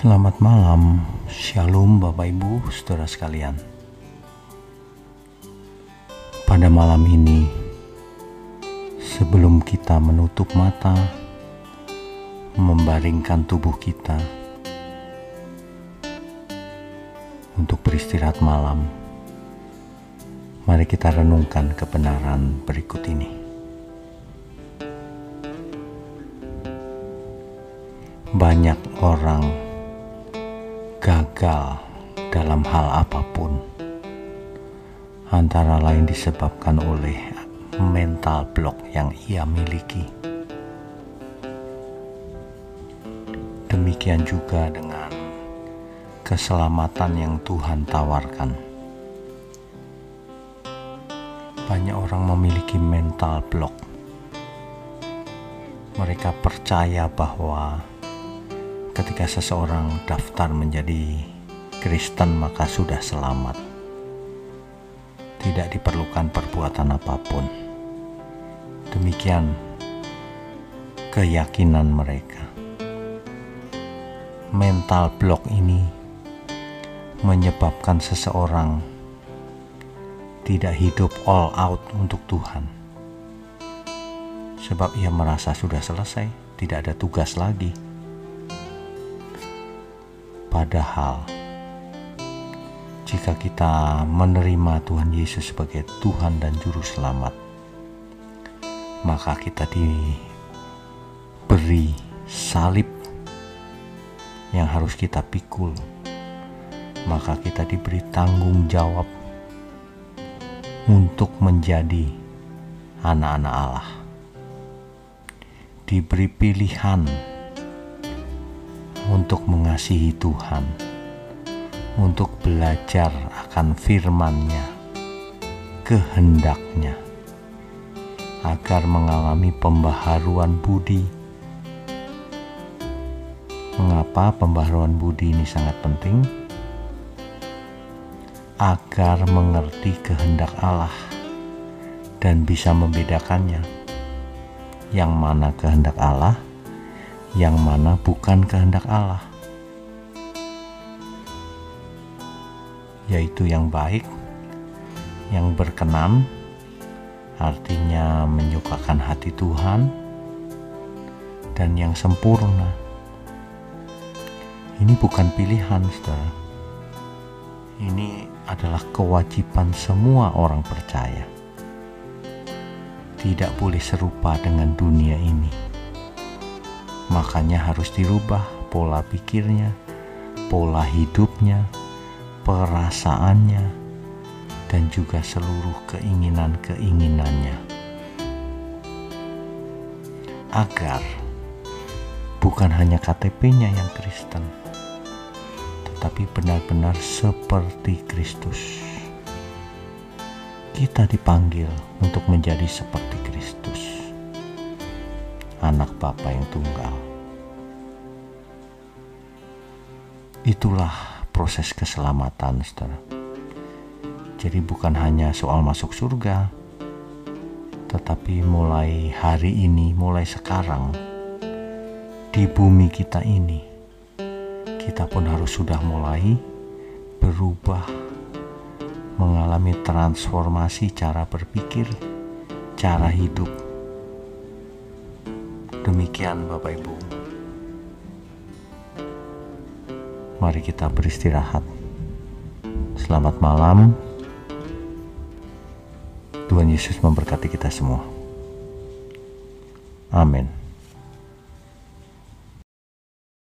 Selamat malam, Shalom Bapak Ibu, saudara sekalian. Pada malam ini, sebelum kita menutup mata, membaringkan tubuh kita untuk beristirahat malam, mari kita renungkan kebenaran berikut ini. Banyak orang gagal dalam hal apa pun, antara lain disebabkan oleh mental block yang ia miliki. Demikian juga dengan keselamatan yang Tuhan tawarkan. Banyak orang memiliki mental block. Mereka percaya bahwa ketika seseorang daftar menjadi Kristen maka sudah selamat. Tidak diperlukan perbuatan apa pun. Demikian keyakinan mereka. Mental block ini menyebabkan seseorang tidak hidup all out untuk Tuhan. Sebab ia merasa sudah selesai, tidak ada tugas lagi Padahal, jika kita menerima Tuhan Yesus sebagai Tuhan dan Juru Selamat, maka kita diberi salib yang harus kita pikul, maka kita diberi tanggung jawab untuk menjadi anak-anak Allah, diberi pilihan untuk mengasihi Tuhan, untuk belajar akan firman-Nya, kehendaknya, agar mengalami pembaharuan budi. Mengapa pembaharuan budi ini sangat penting? Agar mengerti kehendak Allah dan bisa membedakannya. Yang mana kehendak Allah, yang mana bukan kehendak Allah, yaitu yang baik, yang berkenan, artinya menyukakan hati Tuhan, dan yang sempurna. Ini bukan pilihan, saudara. Ini adalah kewajiban semua orang percaya. Tidak boleh serupa dengan dunia ini makanya harus dirubah pola pikirnya, pola hidupnya, perasaannya, dan juga seluruh keinginan-keinginannya. Agar bukan hanya KTP-nya yang Kristen, tetapi benar-benar seperti Kristus. Kita dipanggil untuk menjadi seperti Kristus anak Bapa yang tunggal. Itulah proses keselamatan, saudara. Jadi bukan hanya soal masuk surga, tetapi mulai hari ini, mulai sekarang, di bumi kita ini, kita pun harus sudah mulai berubah, mengalami transformasi cara berpikir, cara hidup, Demikian Bapak Ibu. Mari kita beristirahat. Selamat malam. Tuhan Yesus memberkati kita semua. Amin.